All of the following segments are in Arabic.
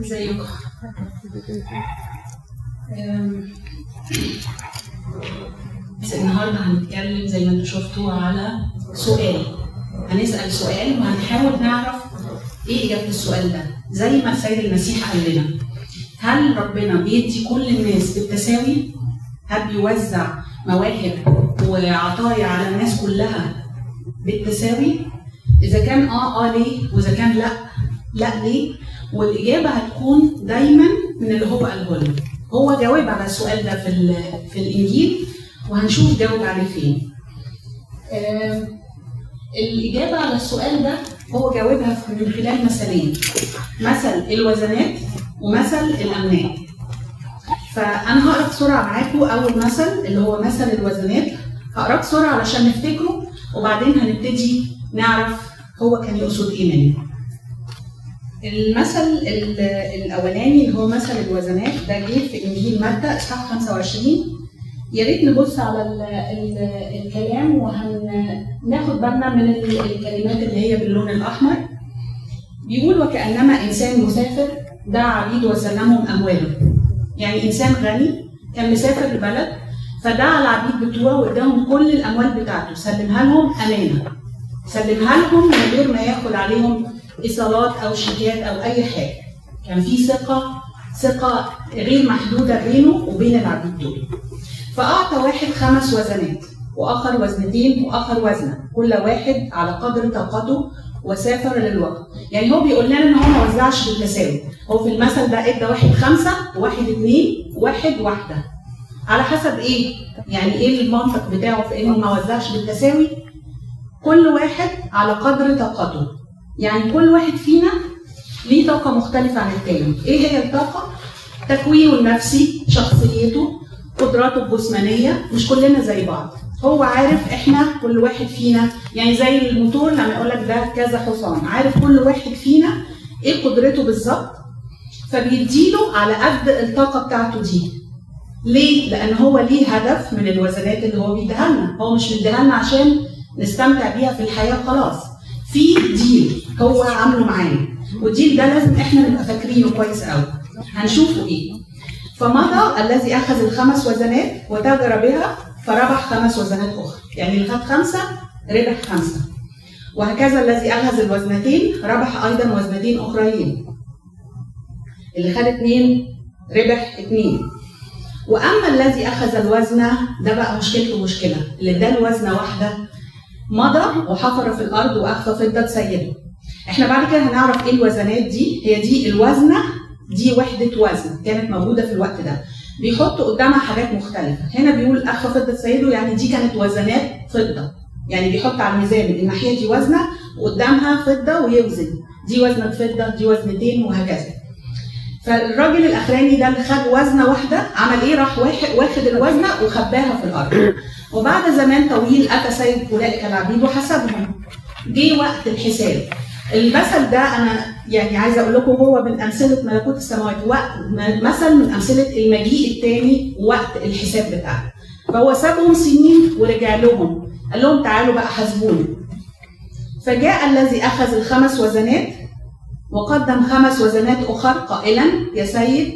ازيكم بس النهارده هنتكلم زي ما أنتم شفتوا على سؤال هنسأل سؤال وهنحاول نعرف إيه إجابة السؤال ده زي ما السيد المسيح قال لنا هل ربنا بيدي كل الناس بالتساوي؟ هل بيوزع مواهب وعطايا على الناس كلها بالتساوي؟ إذا كان آه آه ليه؟ وإذا كان لا لا ليه؟ والإجابة هتكون دايما من اللي هو قاله لنا. هو جاوب على السؤال ده في في الإنجيل وهنشوف جاوب عليه فين. آم، الإجابة على السؤال ده هو جاوبها من خلال مثلين مثل الوزنات ومثل الأمناء فأنا هقرأ بسرعة معاكم أول مثل اللي هو مثل الوزنات هقراه بسرعة علشان نفتكره وبعدين هنبتدي نعرف هو كان يقصد إيه منه المثل ال- الأولاني اللي هو مثل الوزنات ده جه في إنجيل متى إصحاح 25 يا ريت نبص على ال ال الكلام وهناخد بالنا من ال- الكلمات اللي هي باللون الأحمر. بيقول وكأنما إنسان مسافر دعا عبيد وسلمهم أمواله. يعني إنسان غني كان مسافر لبلد فدعا العبيد بتوعه وإداهم كل الأموال بتاعته. سلمها لهم أمانة. سلمها لهم من غير ما ياخد عليهم ايصالات أو شيكات أو أي حاجة. كان في ثقة ثقة غير محدودة بينه وبين العبيد دول. فأعطى واحد خمس وزنات وآخر وزنتين وآخر وزنة. كل واحد على قدر طاقته وسافر للوقت. يعني هو بيقول لنا إن هو ما وزعش بالتساوي هو في المثل ده إدى واحد خمسة وواحد اتنين وواحد واحدة. على حسب إيه؟ يعني إيه المنطق بتاعه في إنه ما وزعش بالتساوي كل واحد على قدر طاقته. يعني كل واحد فينا ليه طاقة مختلفة عن التاني. إيه هي الطاقة؟ تكوينه النفسي شخصيته قدراته الجسمانية. مش كلنا زي بعض. هو عارف إحنا كل واحد فينا يعني زي الموتور لما يقول لك ده كذا حصان. عارف كل واحد فينا إيه قدرته بالظبط؟ فبيديله على قد الطاقة بتاعته دي. ليه؟ لأن هو ليه هدف من الوزنات اللي هو بيديها هو مش مديها عشان نستمتع بيها في الحياة خلاص. في ديل هو عامله معانا. والديل ده لازم إحنا نبقى فاكرينه كويس قوي هنشوفه إيه. فمضى الذي أخذ الخمس وزنات وتاجر بها فربح خمس وزنات أخرى. يعني اللي خد خمسة ربح خمسة. وهكذا الذي أخذ الوزنتين ربح أيضا وزنتين اخرين اللي خد اتنين ربح اتنين. وأما الذي أخذ الوزنه ده بقى مشكلته مشكلة. اللي اداله وزنه واحدة مضى وحفر في الأرض وأخفى فضه سيده. إحنا بعد كده هنعرف إيه الوزنات دي؟ هي دي الوزنة دي وحدة وزن كانت موجودة في الوقت ده. بيحط قدامها حاجات مختلفة. هنا بيقول أخفى فضة سيده يعني دي كانت وزنات فضة. يعني بيحط على الميزان الناحية دي وزنة وقدامها فضة ويوزن. دي وزنة فضة دي وزنتين وهكذا. فالراجل الأخراني ده اللي خد وزنة واحدة عمل إيه؟ راح واخد الوزنة وخباها في الأرض. وبعد زمان طويل أتى سيد اولئك العبيد وحسبهم جه وقت الحساب. المثل ده أنا يعني عايزة أقول لكم هو من أمثلة ملكوت السماوات وقت مثل من أمثلة المجيء الثاني وقت الحساب بتاعه. فهو سابهم سنين ورجع لهم قال لهم تعالوا بقى حاسبوني. فجاء الذي أخذ الخمس وزنات وقدم خمس وزنات أخر قائلا يا سيد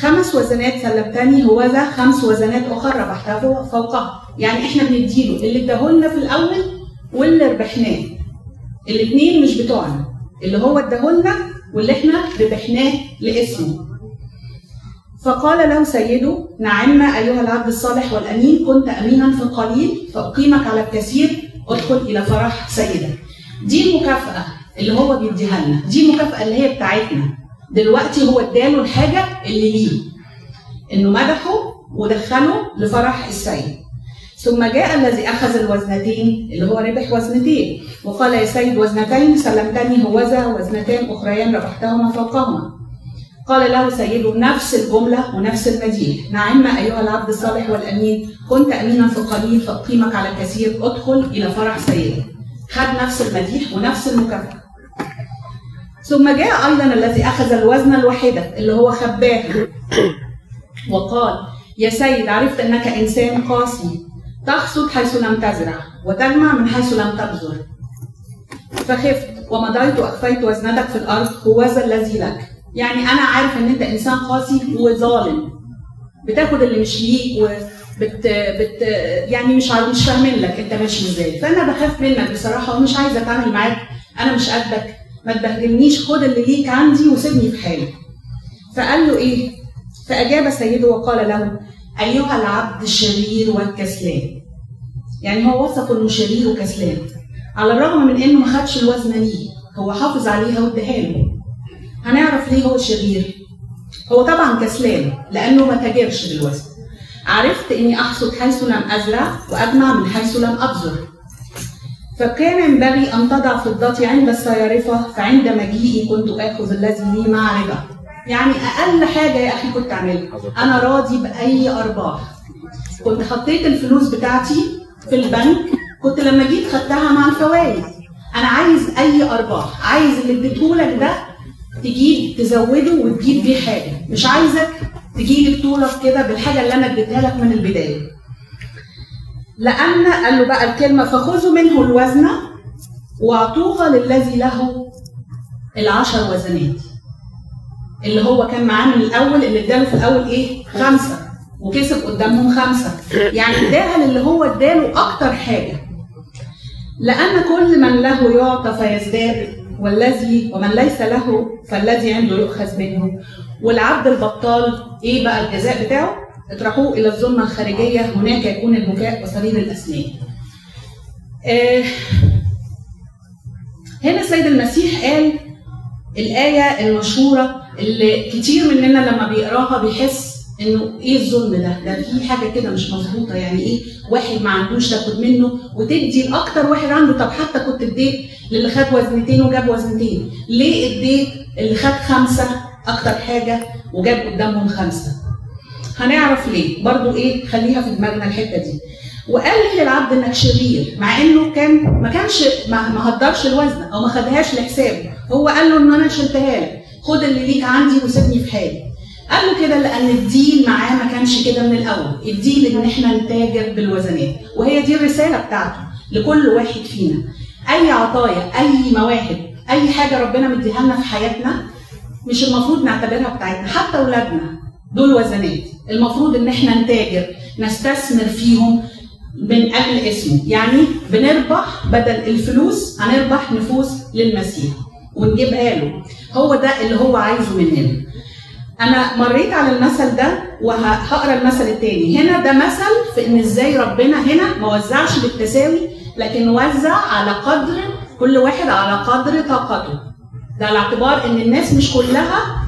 خمس وزنات سلمتني هو ذا خمس وزنات أخر ربحتها فوقها. يعني إحنا بنديله اللي اداهولنا في الأول واللي ربحناه. الاثنين مش بتوعنا اللي هو اداهولنا واللي إحنا ربحناه لاسمه. فقال له سيده نعم أيها العبد الصالح والأمين كنت أمينا في القليل فأقيمك على الكثير ادخل إلى فرح سيدك. دي المكافاه اللي هو بيديها لنا دي المكافاه اللي هي بتاعتنا. دلوقتي هو اداله الحاجة اللي ليه إنه مدحه ودخله لفرح السيد. ثم جاء الذي أخذ الوزنتين اللي هو ربح وزنتين. وقال يا سيد وزنتين سلمتني هوذا وزنتان أخريان ربحتهما فوقهما. قال له سيده نفس الجملة ونفس المديح نعم أيها العبد الصالح والأمين كنت أمينا في القليل فأقيمك على الكثير. ادخل إلى فرح سيدك. خد نفس المديح ونفس المكافأة. ثم جاء أيضا الذي أخذ الوزن الواحدة اللي هو خباه وقال يا سيد عرفت أنك إنسان قاسي. تحصد حيث لم تزرع وتجمع من حيث لم تبذر. فخفت ومضيت وأخفيت وزنتك في الأرض هو الذي لك. يعني أنا عارف إن أنت إنسان قاسي وظالم. بتاخد اللي مش ليك وبت بت يعني مش مش فاهمين لك أنت ماشي إزاي. فأنا بخاف منك بصراحة ومش عايزة أتعامل معاك. أنا مش قدك. ما تبهدلنيش. خد اللي ليك عندي وسيبني في حالي. فقال له إيه؟ فأجاب سيده وقال له أيها العبد الشرير والكسلان. يعني هو وصفه إنه شرير وكسلان. على الرغم من إنه ما خدش الوزنه ليه هو حافظ عليها واداها له. هنعرف ليه هو شرير؟ هو طبعا كسلان لأنه ما تاجرش بالوزن. عرفت إني أحصد حيث لم أزرع وأجمع من حيث لم أبذر. فكان ينبغي أن تضع فضتي عند الصيارفه فعند مجيئي كنت آخذ الذي لي مع يعني أقل حاجة يا أخي كنت أعملها. أنا راضي بأي أرباح. كنت حطيت الفلوس بتاعتي في البنك. كنت لما جيت خدتها مع الفوائد. أنا عايز أي أرباح. عايز اللي اديتهولك ده تجيب تزوده وتجيب بيه حاجة. مش عايزك تجيلي بطولك كده بالحاجة اللي أنا اديتها لك من البداية. لأن قال له بقى الكلمة فخذوا منه الوزنه واعطوها للذي له العشر وزنات. اللي هو كان معاه من الأول اللي اداله في الأول إيه؟ خمسة. وكسب قدامهم خمسة. يعني اداها للي هو اداله أكتر حاجة. لأن كل من له يعطى فيزداد والذي ومن ليس له فالذي عنده يؤخذ منه. والعبد البطال إيه بقى الجزاء بتاعه؟ اطرحوه إلى الظلمة الخارجية. هناك يكون البكاء وصرير الأسنان. آه هنا السيد المسيح قال الآية المشهورة اللي كتير مننا لما بيقراها بيحس إنه إيه الظلم ده؟ ده في حاجة كده مش مظبوطة. يعني إيه واحد ما عندوش تاخد منه وتدي لأكتر واحد عنده؟ طب حتى كنت اديت للي خد وزنتين وجاب وزنتين. ليه اديت اللي خد خمسة أكتر حاجة وجاب قدامهم خمسة؟ هنعرف ليه. برضو إيه خليها في دماغنا الحتة دي. وقال للعبد إنك شرير مع إنه كان ما كانش ما, ما هدرش الوزن أو ما خدهاش لحسابه. هو قال له ان أنا شلتها لك. خد اللي ليك عندي وسيبني في حالي. قال له كده لأن الديل معاه ما كانش كده من الأول. الديل إن إحنا نتاجر بالوزنات. وهي دي الرسالة بتاعته لكل واحد فينا. أي عطايا أي مواهب أي حاجة ربنا مديها لنا في حياتنا مش المفروض نعتبرها بتاعتنا. حتى أولادنا دول وزنات. المفروض إن إحنا نتاجر نستثمر فيهم من أجل اسمه. يعني بنربح بدل الفلوس هنربح نفوس للمسيح. ونجيبها له. هو ده اللي هو عايزه مننا أنا مريت على المثل ده وهقرا المثل التاني. هنا ده مثل في إن إزاي ربنا هنا ما وزعش بالتساوي لكن وزع على قدر كل واحد على قدر طاقته. ده على اعتبار إن الناس مش كلها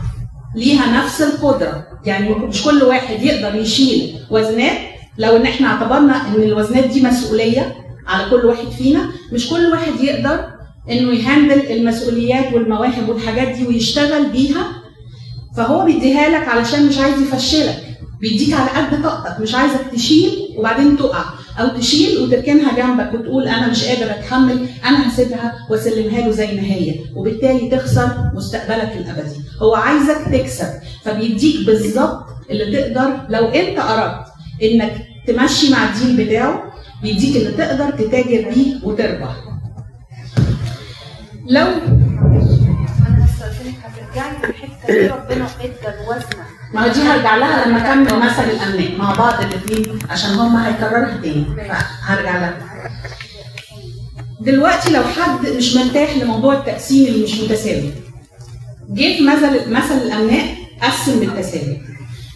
ليها نفس القدرة. يعني مش كل واحد يقدر يشيل وزنات. لو إن إحنا اعتبرنا إن الوزنات دي مسؤولية على كل واحد فينا مش كل واحد يقدر إنه يهندل المسؤوليات والمواهب والحاجات دي ويشتغل بيها فهو بيديها لك علشان مش عايز يفشلك. بيديك على قد طاقتك مش عايزك تشيل وبعدين تقع أو تشيل وتركنها جنبك وتقول أنا مش قادر أتحمل أنا هسيبها وأسلمها له زي ما هي. وبالتالي تخسر مستقبلك الأبدي. هو عايزك تكسب. فبيديك بالظبط اللي تقدر لو أنت أردت إنك تمشي مع الدين بتاعه بيديك اللي تقدر تتاجر بيه وتربح. لو أنا هستاذنك هترجعي للحته دي ربنا ادى الوزنه ما هو دي هرجع لها لما اكمل مثل الامناء مع بعض الاثنين عشان هم هيكررها تاني. فهرجع لها. دلوقتي لو حد مش مرتاح لموضوع التقسيم اللي مش متساوي. جه في مثل مثل الأمناء قسم بالتساوي.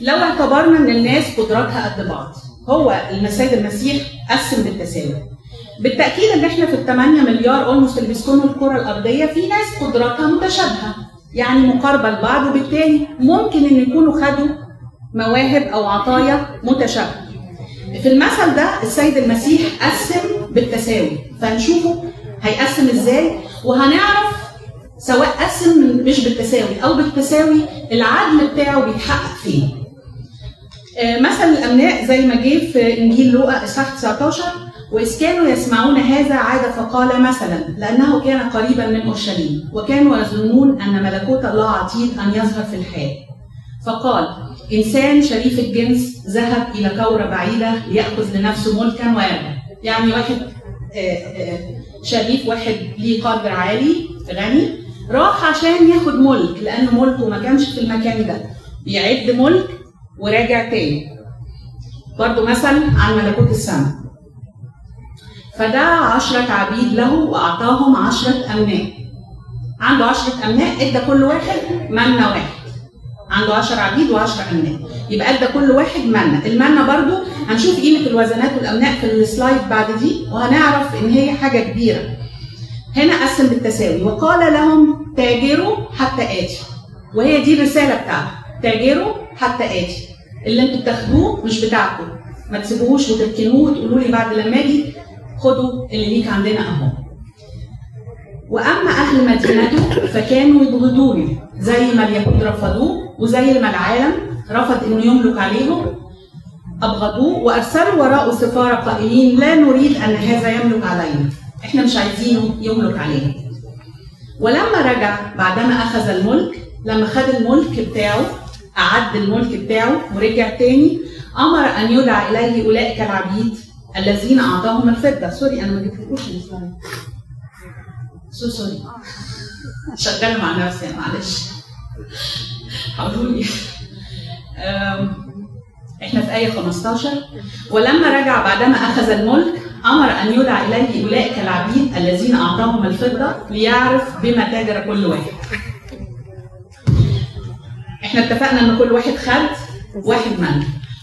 لو اعتبرنا إن الناس قدراتها قد بعض هو السيد المسيح قسم بالتساوي. بالتأكيد إن إحنا في ال 8 مليار اولموست اللي بيسكنوا الكرة الأرضية في ناس قدراتها متشابهة يعني مقاربة لبعض وبالتالي ممكن إن يكونوا خدوا مواهب أو عطايا متشابهة. في المثل ده السيد المسيح قسم بالتساوي فنشوفه هيقسم إزاي وهنعرف سواء قسم مش بالتساوي أو بالتساوي العدل بتاعه بيتحقق فين. آه، مثل الامناء زي ما جه في إنجيل لوقا إصحاح 19 وإذ كانوا يسمعون هذا عاد فقال مثلا لأنه كان قريبا من أورشليم وكانوا يظنون أن ملكوت الله عتيد أن يظهر في الحال. فقال إنسان شريف الجنس ذهب إلى كورة بعيدة ليأخذ لنفسه ملكا ويرجع يعني واحد آه، آه، شريف واحد ليه قدر عالي غني راح عشان ياخد ملك لأن ملكه ما كانش في المكان ده. بيعد ملك وراجع تاني. برضو مثل عن ملكوت السماء. فدعا عشرة عبيد له وأعطاهم عشرة أمناء عنده عشرة أمناء إدى كل واحد منة واحد. عنده 10 عبيد و10 أمناء يبقى إدى كل واحد منة المنة برضو هنشوف قيمة الوزنات والأمناء في السلايد بعد دي وهنعرف إن هي حاجة كبيرة. هنا قسم بالتساوي. وقال لهم تاجروا حتى آتي. وهي دي الرسالة بتاعته تاجروا حتى آتي. اللي أنتوا بتاخدوه مش بتاعكم. ما تسيبوهوش وتركنوه وتقولوا لي بعد لما آجي خدوا اللي ليك عندنا أهو. وأما أهل مدينته فكانوا يبغضوني زي ما اليهود رفضوه وزي ما العالم رفض إنه يملك عليهم ابغضوه وأرسلوا وراءه سفاره قائلين لا نريد أن هذا يملك علينا إحنا مش عايزينه يملك علينا. ولما رجع بعدما أخذ الملك لما خد الملك بتاعه أعد الملك بتاعه ورجع تاني أمر أن يدعى إليه أولئك العبيد. الذين أعطاهم الفضة. sorry أنا ما جبتلكوش ال slide so sorry شغالة مع نفسي معلش. لي إحنا في آية 15 ولما رجع بعدما أخذ الملك أمر أن يدعى إليه أولئك العبيد الذين أعطاهم الفضة ليعرف بما تاجر كل واحد. إحنا اتفقنا إن كل واحد خد واحد من.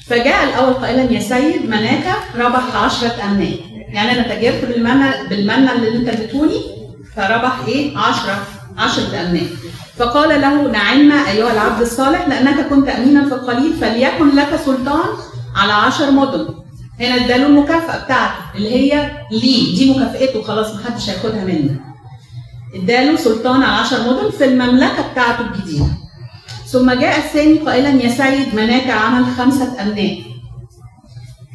فجاء الأول قائلا يا سيد مناك ربح عشرة أمناء. يعني أنا تاجرت بالمنى بالمنى اللي أنت اديتوني فربح إيه؟ 10 10 أمناء. فقال له نعم أيها العبد الصالح لأنك كنت امينا في القليل فليكن لك سلطان على عشر مدن. هنا اداله المكافأة بتاعته اللي هي ليه دي مكافئته خلاص محدش هياخدها منه. اداله سلطان على عشر مدن في المملكة بتاعته الجديدة. ثم جاء الثاني قائلا يا سيد مناك عمل خمسة أمناء.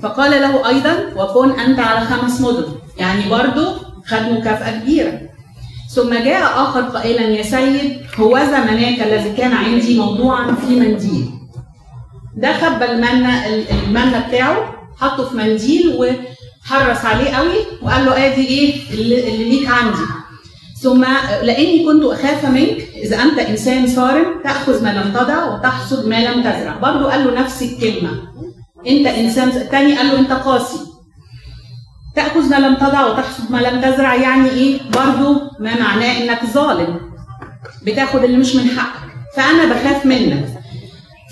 فقال له أيضا وكن أنت على خمس مدن. يعني برضه خد مكافأة كبيرة. ثم جاء آخر قائلا يا سيد هوذا مناك الذي كان عندي موضوعا في منديل. ده خبى المنة المنة بتاعه حطه في منديل وحرص عليه قوي وقال له آدي إيه اللي ليك عندي. ثم لاني كنت اخاف منك اذا انت انسان صارم تاخذ ما لم تضع وتحصد ما لم تزرع. برضه قال له نفس الكلمة. انت انسان الثاني قال له انت قاسي. تاخذ ما لم تضع وتحصد ما لم تزرع يعني إيه؟ برضه ما معناه انك ظالم. بتاخد اللي مش من حقك. فانا بخاف منك.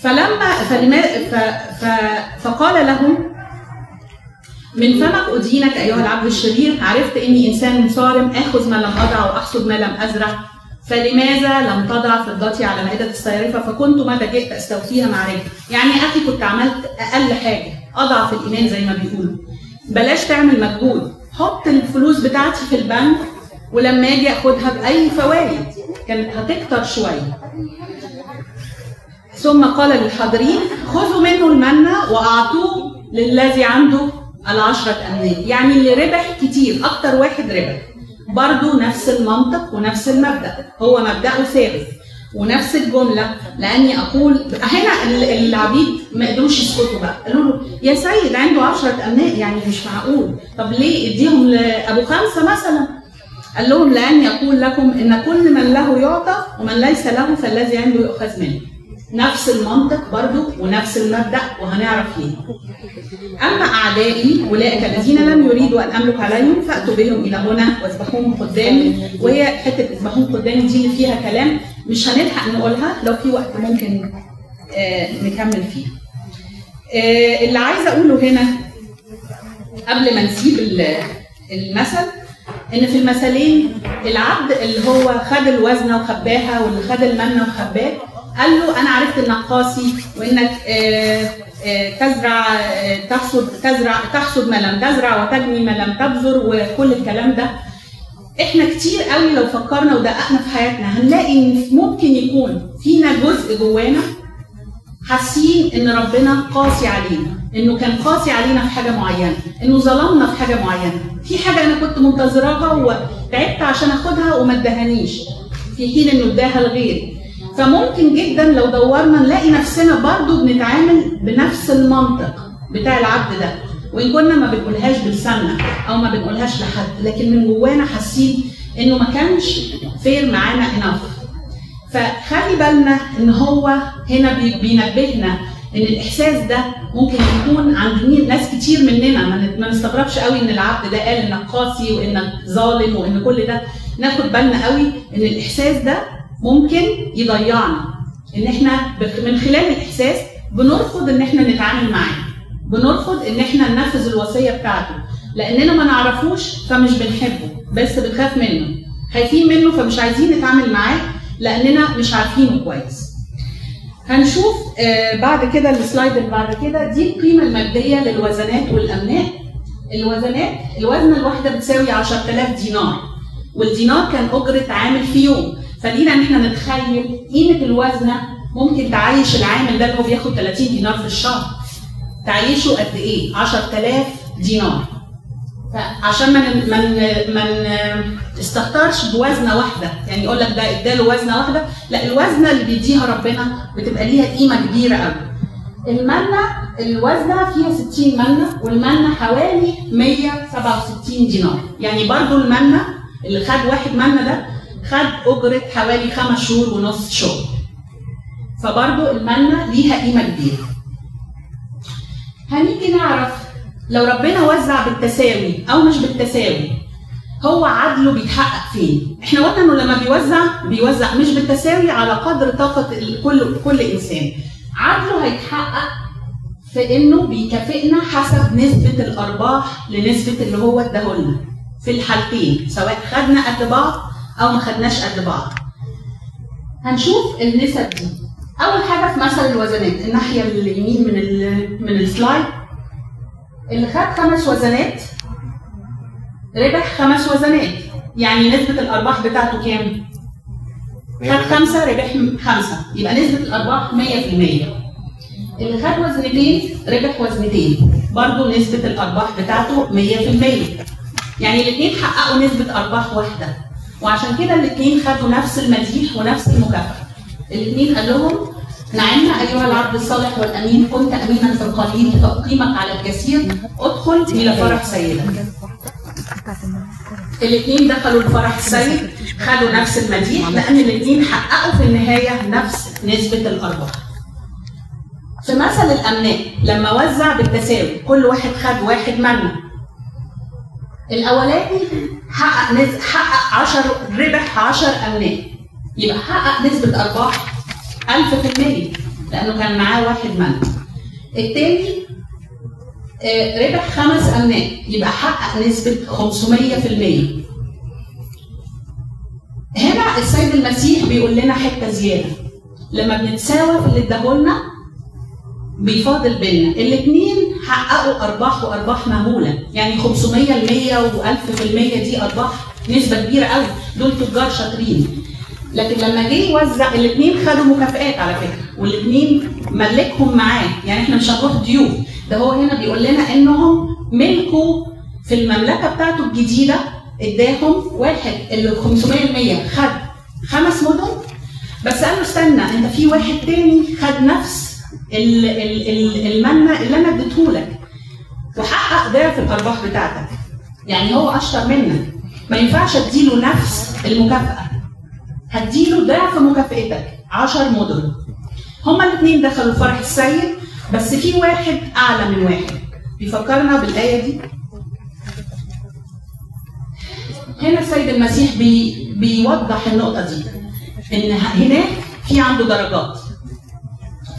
فلما فلما ف ف فقال له من فمك أدينك أيها العبد الشرير. عرفت إني إنسان صارم آخذ ما لم أضع وأحصد ما لم أزرع. فلماذا لم تضع فضتي على مائدة الصيارفة فكنت متى جئت أستوفيها مع رجل يعني أخي كنت عملت أقل حاجة أضعف الإيمان زي ما بيقولوا. بلاش تعمل مجهود. حط الفلوس بتاعتي في البنك ولما أجي أخدها بأي فوائد. كانت هتكتر شوية. ثم قال للحاضرين خذوا منه المنة وأعطوه للذي عنده العشرة أمناء يعني اللي ربح كتير أكتر واحد ربح. برضو نفس المنطق ونفس المبدأ. هو مبدأه ثابت ونفس الجملة لأني أقول هنا العبيد ما قدروش يسكتوا بقى. قالوا له يا سيد عنده عشرة أمناء يعني مش معقول. طب ليه إديهم لأبو خمسة مثلا؟ قال لهم لأني أقول لكم إن كل من له يعطى ومن ليس له فالذي عنده يؤخذ منه. نفس المنطق برضو ونفس المبدأ وهنعرف ليه. أما أعدائي أولئك الذين لم يريدوا أن أملك عليهم فأتوا بهم إلى هنا واذبحوهم قدامي وهي حتة اذبحوهم قدامي دي اللي فيها كلام مش هنلحق نقولها لو في وقت ممكن آه نكمل فيها آه اللي عايزة أقوله هنا قبل ما نسيب المثل إن في المثلين العبد اللي هو خد الوزنه وخباها واللي خد المنة وخباه قال له أنا عرفت إنك قاسي وإنك آآ آآ تزرع تحصد تزرع تحصد ما لم تزرع وتجني ما لم تبذر وكل الكلام ده. إحنا كتير قوي لو فكرنا ودققنا في حياتنا هنلاقي إن ممكن يكون فينا جزء جوانا حاسين إن ربنا قاسي علينا إنه كان قاسي علينا في حاجة معينة إنه ظلمنا في حاجة معينة. في حاجة أنا كنت منتظراها وتعبت عشان آخدها وما ادهانيش. في حين إنه اداها لغيري فممكن جدا لو دورنا نلاقي نفسنا برضو بنتعامل بنفس المنطق بتاع العبد ده وإن كنا ما بنقولهاش بلساننا أو ما بنقولهاش لحد لكن من جوانا حاسين إنه ما كانش فير معانا انف فخلي بالنا إن هو هنا بي- بينبهنا إن الإحساس ده ممكن يكون عند ناس كتير مننا. ما نستغربش قوي إن العبد ده قال إنك قاسي وإنك ظالم وإن كل ده. ناخد بالنا قوي إن الإحساس ده ممكن يضيعنا. إن إحنا من خلال الإحساس بنرفض إن إحنا نتعامل معاه. بنرفض إن إحنا ننفذ الوصية بتاعته. لأننا ما نعرفوش فمش بنحبه بس بنخاف منه. خايفين منه فمش عايزين نتعامل معاه لأننا مش عارفينه كويس. هنشوف آه، بعد كده السلايد اللي بعد كده. دي القيمة المادية للوزنات والأمناء. الوزنات الوزنه الواحدة بتساوي 10000 دينار. والدينار كان أجرة عامل في يوم. فلينا ان إحنا نتخيل قيمة الوزنة ممكن تعيش العامل ده اللي هو بياخد 30 دينار في الشهر. تعيشه قد إيه؟ 10000 دينار. فعشان ما ن- ما ن- ما ن- استهترش بوزنة واحدة يعني يقول لك ده اداله وزنة واحدة لا الوزنة اللي بيديها ربنا بتبقى ليها قيمة كبيرة قوي. المنة الوزنة فيها 60 منة والمنة حوالي 167 دينار. يعني برضو المنة اللي خد واحد منة ده خد أجرة حوالي خمس شهور ونص شغل فبرضو المنة ليها قيمة كبيرة هنيجي نعرف لو ربنا وزع بالتساوي أو مش بالتساوي هو عدله بيتحقق فين؟ إحنا قلنا إنه لما بيوزع بيوزع مش بالتساوي على قدر طاقة ال- كل كل إنسان. عدله هيتحقق في إنه بيكافئنا حسب نسبة الأرباح لنسبة اللي هو اداهولنا. في الحالتين سواء خدنا بعض أو ما خدناش قد بعض. هنشوف النسب دي. أول حاجة في مثل الوزنات الناحية اليمين من ال من السلايد. اللي خد خمس وزنات ربح خمس وزنات. يعني نسبة الأرباح بتاعته كام؟ خد خمسة ربح خمسة. يبقى نسبة الأرباح 100% اللي خد وزنتين ربح وزنتين. برضه نسبة الأرباح بتاعته 100% يعني الاثنين حققوا نسبة أرباح واحدة. وعشان كده الاثنين خدوا نفس المديح ونفس المكافأة الاثنين قال لهم نعم أيها العبد الصالح والأمين كنت أمينا في القليل فأقيمك على الكثير ادخل إلى فرح سيدك الاثنين دخلوا الفرح السيد خدوا نفس المديح لأن الاثنين حققوا في النهاية نفس نسبة الأرباح. في مثل الأمناء لما وزع بالتساوي كل واحد خد واحد منه. الأولاني حقق نز... حقق 10 ربح 10 امناء يبقى حقق نسبة أرباح 1000% لأنه كان معاه واحد منه. الثاني آه، ربح خمس امناء يبقى حقق نسبة 500% هنا السيد المسيح بيقول لنا حتة زيادة. لما بنتساوى في اللي اداهولنا بيفاضل بينا. الاثنين حققوا أرباح وأرباح مهولة. يعني 500 ل 100 و1000% دي أرباح نسبة كبيرة قوي. دول تجار شاطرين. لكن لما جه يوزع الاثنين خدوا مكافآت على فكرة. والاثنين ملكهم معاه. يعني إحنا مش هنروح ضيوف. ده هو هنا بيقول لنا إنهم ملكوا في المملكة بتاعته الجديدة إداهم واحد. اللي 500% خد خمس مدن. بس قال له استنى أنت في واحد تاني خد نفس ال- ال- ال- المنة اللي أنا اديتهولك وحقق ضعف الأرباح بتاعتك. يعني هو أشطر منك. ما ينفعش أديله نفس المكافأة. هديله ضعف مكافئتك. 10 مدن. هما الاثنين دخلوا فرح السيد بس في واحد أعلى من واحد. بيفكرنا بالآية دي؟ هنا السيد المسيح بي بيوضح النقطة دي. إن هناك في عنده درجات.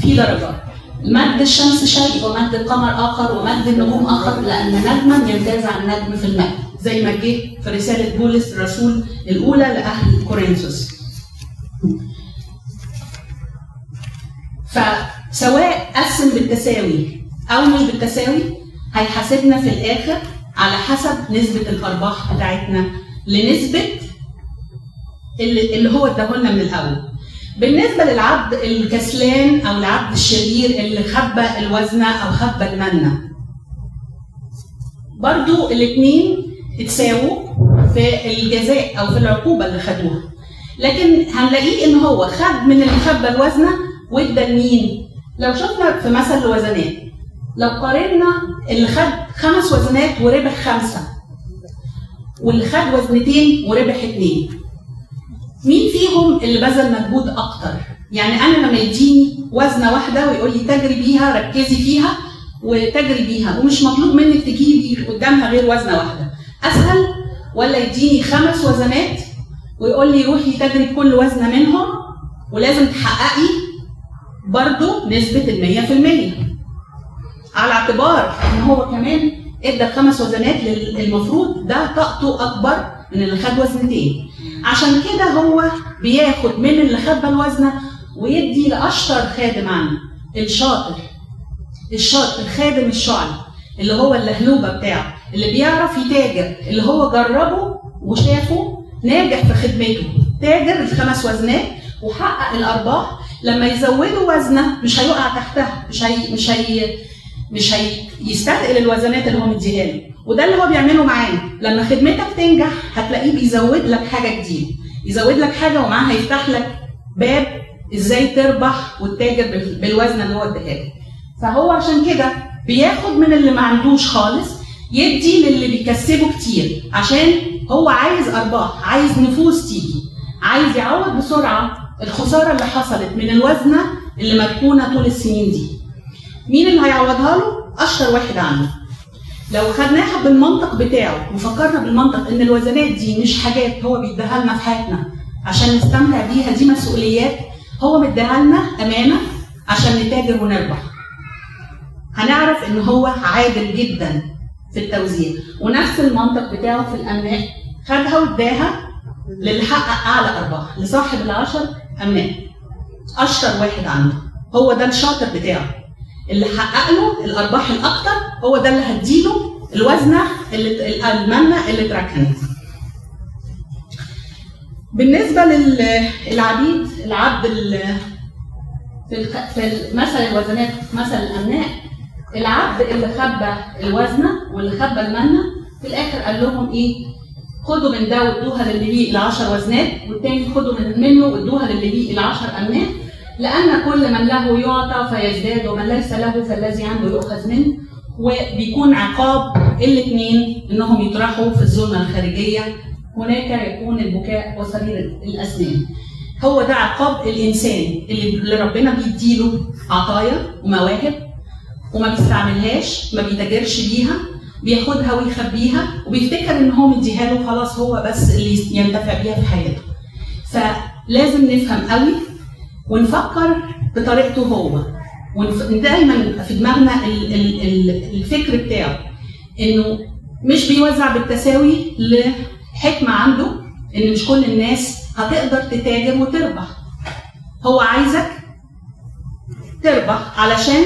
في درجات مد الشمس شيء ومد القمر آخر ومد النجوم آخر لأن نجما يمتاز عن نجم في المجد زي ما جه في رسالة بولس الرسول الأولى لأهل كورنثوس. فسواء قسم بالتساوي أو مش بالتساوي هيحاسبنا في الآخر على حسب نسبة الأرباح بتاعتنا لنسبة اللي هو اداهولنا من الأول. بالنسبة للعبد الكسلان أو العبد الشرير اللي خبى الوزنه أو خبى المنة. برضو الاثنين اتساووا في الجزاء أو في العقوبة اللي خدوها. لكن هنلاقيه إن هو خد من اللي خبى الوزنه وادى لمين؟ لو شفنا في مثل الوزنات. لو قارنا اللي خد خمس وزنات وربح خمسة واللي خد وزنتين وربح اتنين. مين فيهم اللي بذل مجهود أكتر؟ يعني أنا لما يديني وزنة واحدة ويقول لي تجري بيها ركزي فيها وتجري بيها ومش مطلوب منك تجيبي قدامها غير وزنة واحدة. أسهل ولا يديني خمس وزنات ويقول لي روحي تجري بكل وزنة منهم ولازم تحققي برضو نسبة في المية. على اعتبار إن هو كمان إدى خمس وزنات المفروض ده طاقته أكبر من اللي خد وزنتين عشان كده هو بياخد من اللي خد بالوزنه ويدي لأشطر خادم عنه الشاطر. الشاطر الخادم الشعلي اللي هو اللهلوبه بتاعه اللي بيعرف يتاجر اللي هو جربه وشافه ناجح في خدمته. تاجر الخمس وزنات وحقق الأرباح لما يزودوا وزنه مش هيقع تحتها مش هي مش هي مش هي يستثقل الوزنات اللي هو مديها له. وده اللي هو بيعمله معانا. لما خدمتك تنجح هتلاقيه بيزود لك حاجة جديدة. يزود لك حاجة ومعاها هيفتح لك باب إزاي تربح وتتاجر بالوزن اللي هو اداها فهو عشان كده بياخد من اللي ما عندوش خالص يدي للي بيكسبه كتير. عشان هو عايز أرباح عايز نفوس تيجي عايز يعوض بسرعة الخسارة اللي حصلت من الوزنة اللي مركونه طول السنين دي. مين اللي هيعوضها له؟ اشطر واحد عنده. لو خدناها بالمنطق بتاعه وفكرنا بالمنطق إن الوزنات دي مش حاجات هو بيديها لنا في حياتنا عشان نستمتع بيها دي مسؤوليات هو مديها لنا أمانة عشان نتاجر ونربح. هنعرف إن هو عادل جدا في التوزيع. ونفس المنطق بتاعه في الأملاك. خدها واداها للي حقق أعلى أرباح لصاحب العشر أملاك. أشطر واحد عنده. هو ده الشاطر بتاعه. اللي حقق له الأرباح الأكتر هو ده اللي هديله الوزنة اللي المنة اللي اتركنت. بالنسبة للعبيد العبد في في مثل الوزنات مثل الامناء العبد اللي خبى الوزنة واللي خبى المنة في الآخر قال لهم إيه؟ خدوا من ده وادوها للي ليه العشر وزنات والتاني خدوا من منه وادوها للي ليه العشر امناء لأن كل من له يعطى فيزداد ومن ليس له فالذي عنده يؤخذ منه. وبيكون عقاب الاثنين إنهم يطرحوا في الظلمة الخارجية. هناك يكون البكاء وصرير الأسنان. هو ده عقاب الإنسان اللي ربنا بيديله عطايا ومواهب وما بيستعملهاش ما بيتاجرش بيها بياخدها ويخبيها وبيفتكر إن هو مديها له خلاص هو بس اللي ينتفع بيها في حياته. فلازم نفهم قوي ونفكر بطريقته هو. ودايما في دماغنا الفكر بتاعه إنه مش بيوزع بالتساوي لحكمة عنده إن مش كل الناس هتقدر تتاجر وتربح. هو عايزك تربح علشان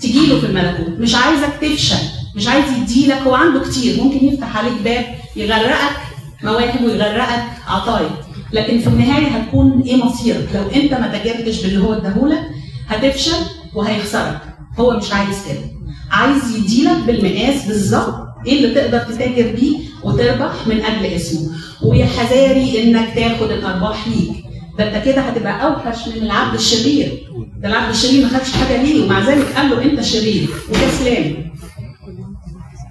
تجيله في الملكوت. مش عايزك تفشل. مش عايز يديلك. هو عنده كتير. ممكن يفتح عليك باب يغرقك مواهب ويغرقك عطايا. لكن في النهاية هتكون إيه مصيرك؟ لو أنت ما تاجرتش باللي هو اداهولك هتفشل وهيخسرك. هو مش عايز كده. عايز يديلك بالمقاس بالظبط إيه اللي تقدر تتاجر بيه وتربح من أجل اسمه. ويا حذاري إنك تاخد الأرباح ليك. ده أنت كده هتبقى أوحش من العبد الشرير. ده العبد الشرير ما خدش حاجة ليه؟ ومع ذلك قال له أنت شرير. وكسلان.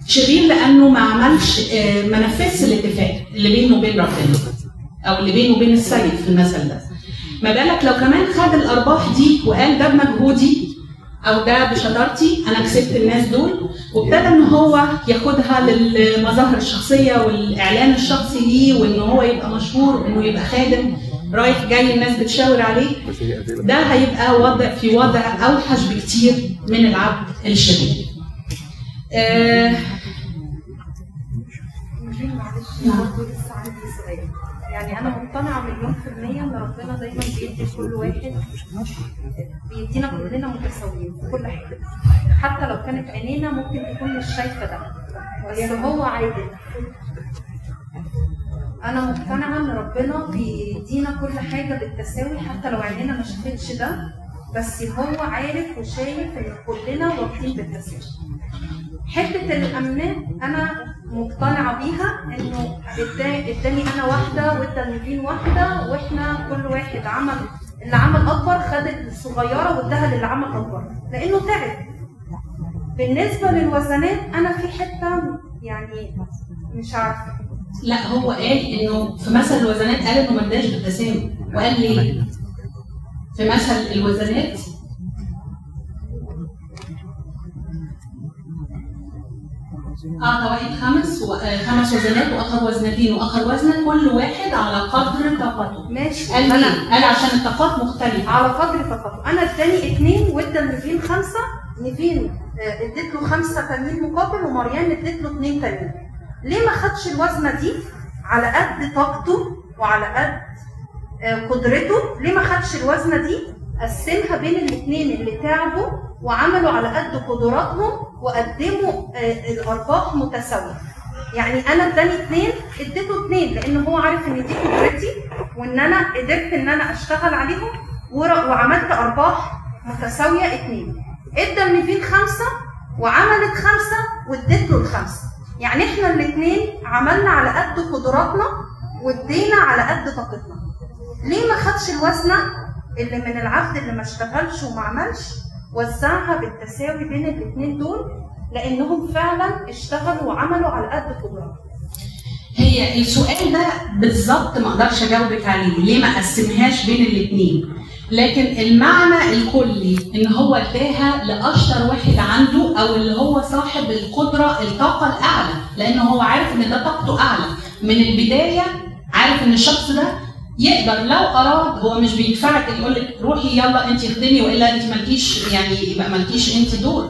شرير لأنه ما عملش ما نفذش الاتفاق اللي بينه وبين ربنا. أو اللي بينه وبين السيد في المثل ده ما بالك لو كمان خد الأرباح دي وقال ده بمجهودي أو ده بشطارتي أنا كسبت الناس دول وابتدى إن هو ياخدها للمظاهر الشخصية والإعلان الشخصي ليه وإن هو يبقى مشهور وإنه يبقى خادم رايح جاي الناس بتشاور عليه ده هيبقى وضع في وضع أوحش بكتير من العبد الشرير. آه مقتنعه مليون في المية إن ربنا دايما بيدي كل واحد بيدينا كلنا متساويين في كل حاجة. حتى لو كانت عينينا ممكن تكون مش شايفة ده بس هو عادل أنا مقتنعة إن ربنا بيدينا كل حاجة بالتساوي حتى لو عينينا ما شافتش ده بس هو عارف وشايف إن كلنا واخدين بالتساوي. حتة الأمناء أنا مقتنعة بيها إنه اداني أنا واحدة وادى نيفين واحدة وإحنا كل واحد عمل اللي عمل أكبر خد الصغيرة واداها للي عمل اكبر لأنه تعب. بالنسبة للوزنات أنا في حتة يعني مش عارفة. لا هو قال إنه في مثل الوزنات قال إنه ما اداش بالتساوي وقال ليه؟ في مثل الوزنات أعطى واحد خمس و... آه، خمس وزنات وأخذ وزنتين وأخذ وزنا كل واحد على قدر طاقته. ماشي قال أنا؟ قال عشان الطاقات مختلفة. على قدر طاقته أنا اداني اثنين وادى نيفين خمسة نيفين آه، اديت له خمسة تانيين مقابل ومريان اديت له اثنين تانيين ليه ما خدش الوزنة دي على قد طاقته وعلى قد آه، قدرته ليه ما خدش الوزنة دي قسمها بين الاثنين اللي تعبوا وعملوا على قد قدراتهم وقدموا آه، الأرباح متساوية. يعني أنا اداني اثنين اديته اثنين لأن هو عارف إن دي قدرتي وإن أنا قدرت إن أنا أشتغل عليهم وعملت أرباح متساوية اثنين ادى النيفين خمسة وعملت خمسة واديت له الخمسة. يعني إحنا الاثنين عملنا على قد قدراتنا وادينا على قد طاقتنا. ليه ما خدش الوزنة اللي من العبد اللي ما اشتغلش وما عملش وزعها بالتساوي بين الاثنين دول لأنهم فعلا اشتغلوا وعملوا على قد قدراتهم. هي السؤال ده بالظبط ما أقدرش أجاوبك عليه. ليه ما قسمهاش بين الاثنين لكن المعنى الكلي إن هو اداها لأشطر واحد عنده أو اللي هو صاحب القدرة الطاقة الأعلى لأن هو عارف إن ده طاقته أعلى. من البداية عارف إن الشخص ده يقدر لو أراد هو مش بيدفعك يقول لك روحي يلا انت خدمي وإلا انت مالكيش يعني يبقى مالكيش انت دور.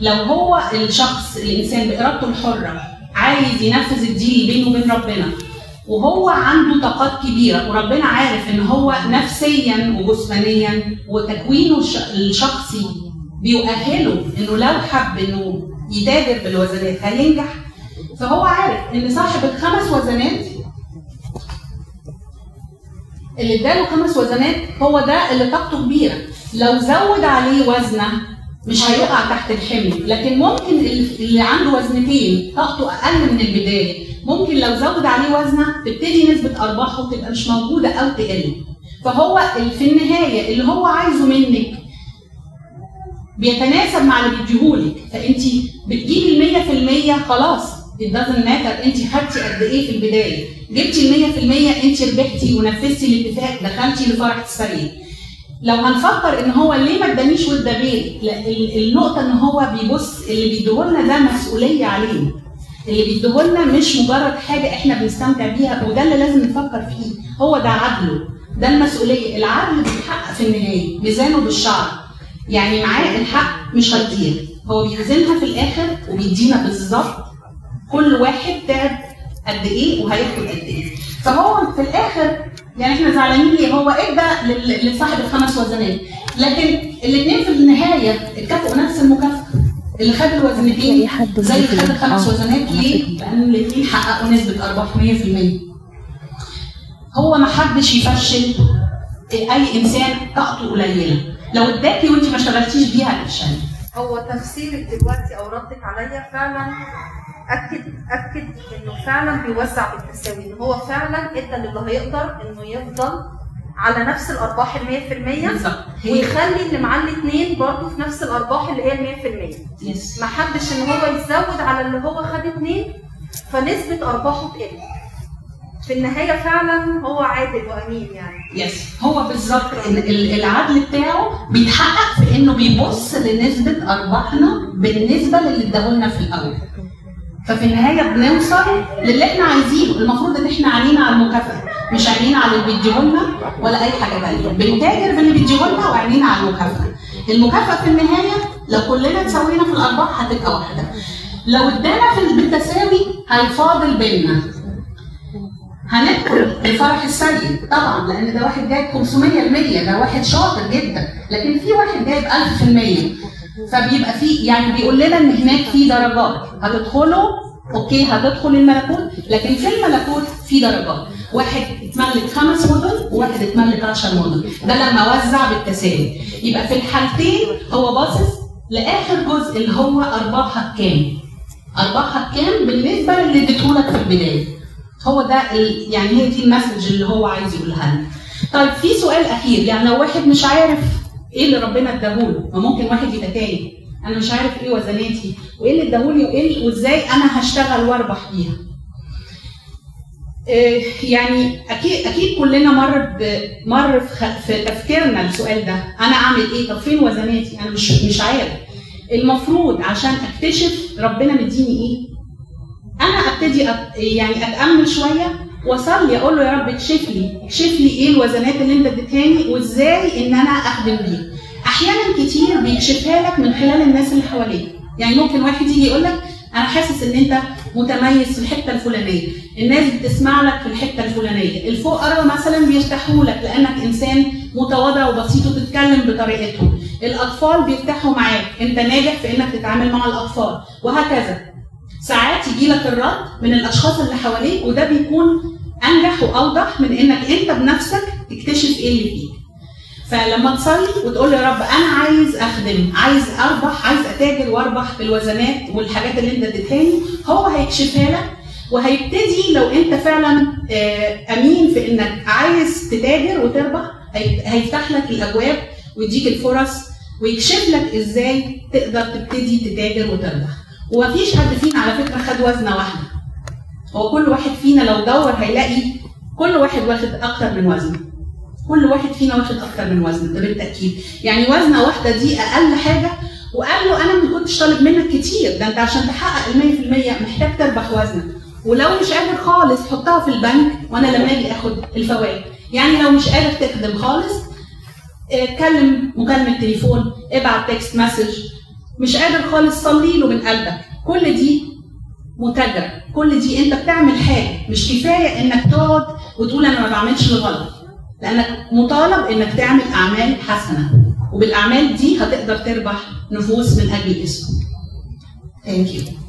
لو هو الشخص الإنسان بإرادته الحرة عايز ينفذ الدين بينه وبين ربنا وهو عنده طاقات كبيرة وربنا عارف إن هو نفسيا وجسمانيا وتكوينه الش- الشخصي بيؤهله إنه لو حب إنه يتاجر بالوزنات هينجح. فهو عارف إن صاحب الخمس وزنات اللي اداله خمس وزنات هو ده اللي طاقته كبيرة. لو زود عليه وزنة مش هيقع تحت الحمل. لكن ممكن اللي عنده وزنتين طاقته أقل من البداية. ممكن لو زود عليه وزنة تبتدي نسبة أرباحه تبقى مش موجودة أو تقل. فهو في النهاية اللي هو عايزه منك بيتناسب مع اللي بيديهولك. فانت بتجيبي ال 100% خلاص. It doesn't matter. انت خدتي قد إيه في البداية. جبتي ال 100% انت ربحتي ونفذتي الاتفاق دخلتي لفرح السرير لو هنفكر إن هو ليه ما ادانيش وده غيري النقطة إن هو بيبص اللي بيديهولنا ده مسؤولية علينا اللي بيديهولنا مش مجرد حاجة إحنا بنستمتع بيها وده اللي لازم نفكر فيه. هو ده عدله. ده المسؤولية. العدل بيتحقق في النهاية ميزانه بالشعر. يعني معاه الحق مش هيطير هو بيوزنها في الآخر وبيدينا بالظبط كل واحد تعب قد إيه وهياخد قد إيه فهو في الآخر يعني إحنا زعلانين ليه هو ادى لل- لصاحب الخمس وزنات لكن الاثنين في النهاية اتكافئوا نفس المكافأة اللي خد الوزنتين حد زي اللي خد. الخمس آه. وزنات ليه؟ لأن الاثنين حققوا نسبة أرباح 100% هو ما حدش يفشل أي إنسان طاقته قليلة لو اداكي وانت ما اشتغلتيش بيها هتفشلي هو تفسيرك دلوقتي أو ردك عليا فعلا اكد أكد إنه فعلا بيوزع بالتساوي ان هو فعلا إدى للي هيقدر إنه يفضل على نفس الأرباح ال 100% بالظبط. هي ويخلي اللي معاه الاثنين برضه في نفس الأرباح اللي هي ال 100% يس ما حدش إن هو يزود على اللي هو خد اثنين فنسبة أرباحه تقل في النهاية فعلا هو عادل وأمين يعني. يس هو بالظبط ال- ال- العدل بتاعه بيتحقق في إنه بيبص لنسبة أرباحنا بالنسبة للي اداهولنا في الأول. ففي النهاية بنوصل للي إحنا عايزينه. المفروض ان إحنا عينينا على المكافأة مش عينينا على اللي بيديهولنا ولا أي حاجة ثانية بنتاجر باللي بيديهولنا وعينينا على المكافأة. المكافأة في النهاية لو كلنا تساوينا في الأرباح هتبقى واحدة. لو ادانا في بالتساوي هيفاضل بيننا. هندخل الفرح السيء طبعا لأن ده واحد جايب 500% ده واحد شاطر جدا. لكن في واحد جايب 1000% فبيبقى في يعني بيقول لنا إن هناك في درجات. هتدخلوا أوكي هتدخل الملكوت لكن في الملكوت في درجات. واحد اتملك خمس مدن وواحد اتملك 10 مدن. ده لما وزع بالتساوي. يبقى في الحالتين هو باصص لآخر جزء اللي هو ارباحك كام ارباحك كام بالنسبة للي اديتهولك في البداية. هو ده يعني هي دي المسج اللي هو عايز يقولها لنا. طيب في سؤال أخير. يعني لو واحد مش عارف إيه اللي ربنا اداهوله ما ممكن واحد يبقى تاني أنا مش عارف إيه وزناتي وإيه اللي اداهولي وإيه وإزاي أنا هشتغل وأربح بيها. آه، يعني أكيد أكيد كلنا مر مر في تفكيرنا السؤال ده أنا أعمل إيه طب فين وزناتي أنا مش مش عارف المفروض عشان أكتشف ربنا مديني إيه أنا أبتدي. يعني أتأمل شوية وأصلي أقول له يا رب اكشف لي اكشف لي إيه الوزنات اللي أنت اديتهاني وإزاي إن أنا أخدم بيها أحيانا كتير بيكشفها لك من خلال الناس اللي حواليك. يعني ممكن واحد يجي يقول لك أنا حاسس إن أنت متميز في الحتة الفلانية. الناس بتسمع لك في الحتة الفلانية. الفقراء مثلا بيرتاحوا لك لأنك إنسان متواضع وبسيط وتتكلم بطريقتهم. الأطفال بيرتاحوا معاك. أنت ناجح في إنك تتعامل مع الأطفال. وهكذا. ساعات يجي لك الرد من الأشخاص اللي حواليك وده بيكون أنجح وأوضح من إنك أنت بنفسك تكتشف إيه اللي فيك. فلما تصلي وتقول يا رب أنا عايز أخدم عايز أربح عايز أتاجر وأربح في الوزنات والحاجات اللي أنت اديتهاني هو هيكشفها لك وهيبتدي لو أنت فعلا آه، أمين في إنك عايز تتاجر وتربح هي- هيفتح لك الأبواب ويديك الفرص ويكشف لك إزاي تقدر تبتدي تتاجر وتربح. ومفيش حد فينا على فكرة خد وزنة واحدة. هو كل واحد فينا لو دور هيلاقي كل واحد واخد أكتر من وزنه. كل واحد فينا واخد أكتر من وزن ده بالتأكيد. يعني وزنة واحدة دي أقل حاجة. وقال له أنا ما كنتش طالب منك كتير ده أنت عشان تحقق ال 100% محتاج تربح وزنك ولو مش قادر خالص حطها في البنك وأنا لما أجي آخد الفوائد. يعني لو مش قادر تخدم خالص اتكلم مكالمة تليفون ابعت text message مش قادر خالص صلي له من قلبك. كل دي متاجرة. كل دي أنت بتعمل حاجة. مش كفاية إنك تقعد وتقول أنا ما بعملش الغلط لأنك مطالب إنك تعمل أعمال حسنة وبالأعمال دي هتقدر تربح نفوس من أجل اسمه. Thank you.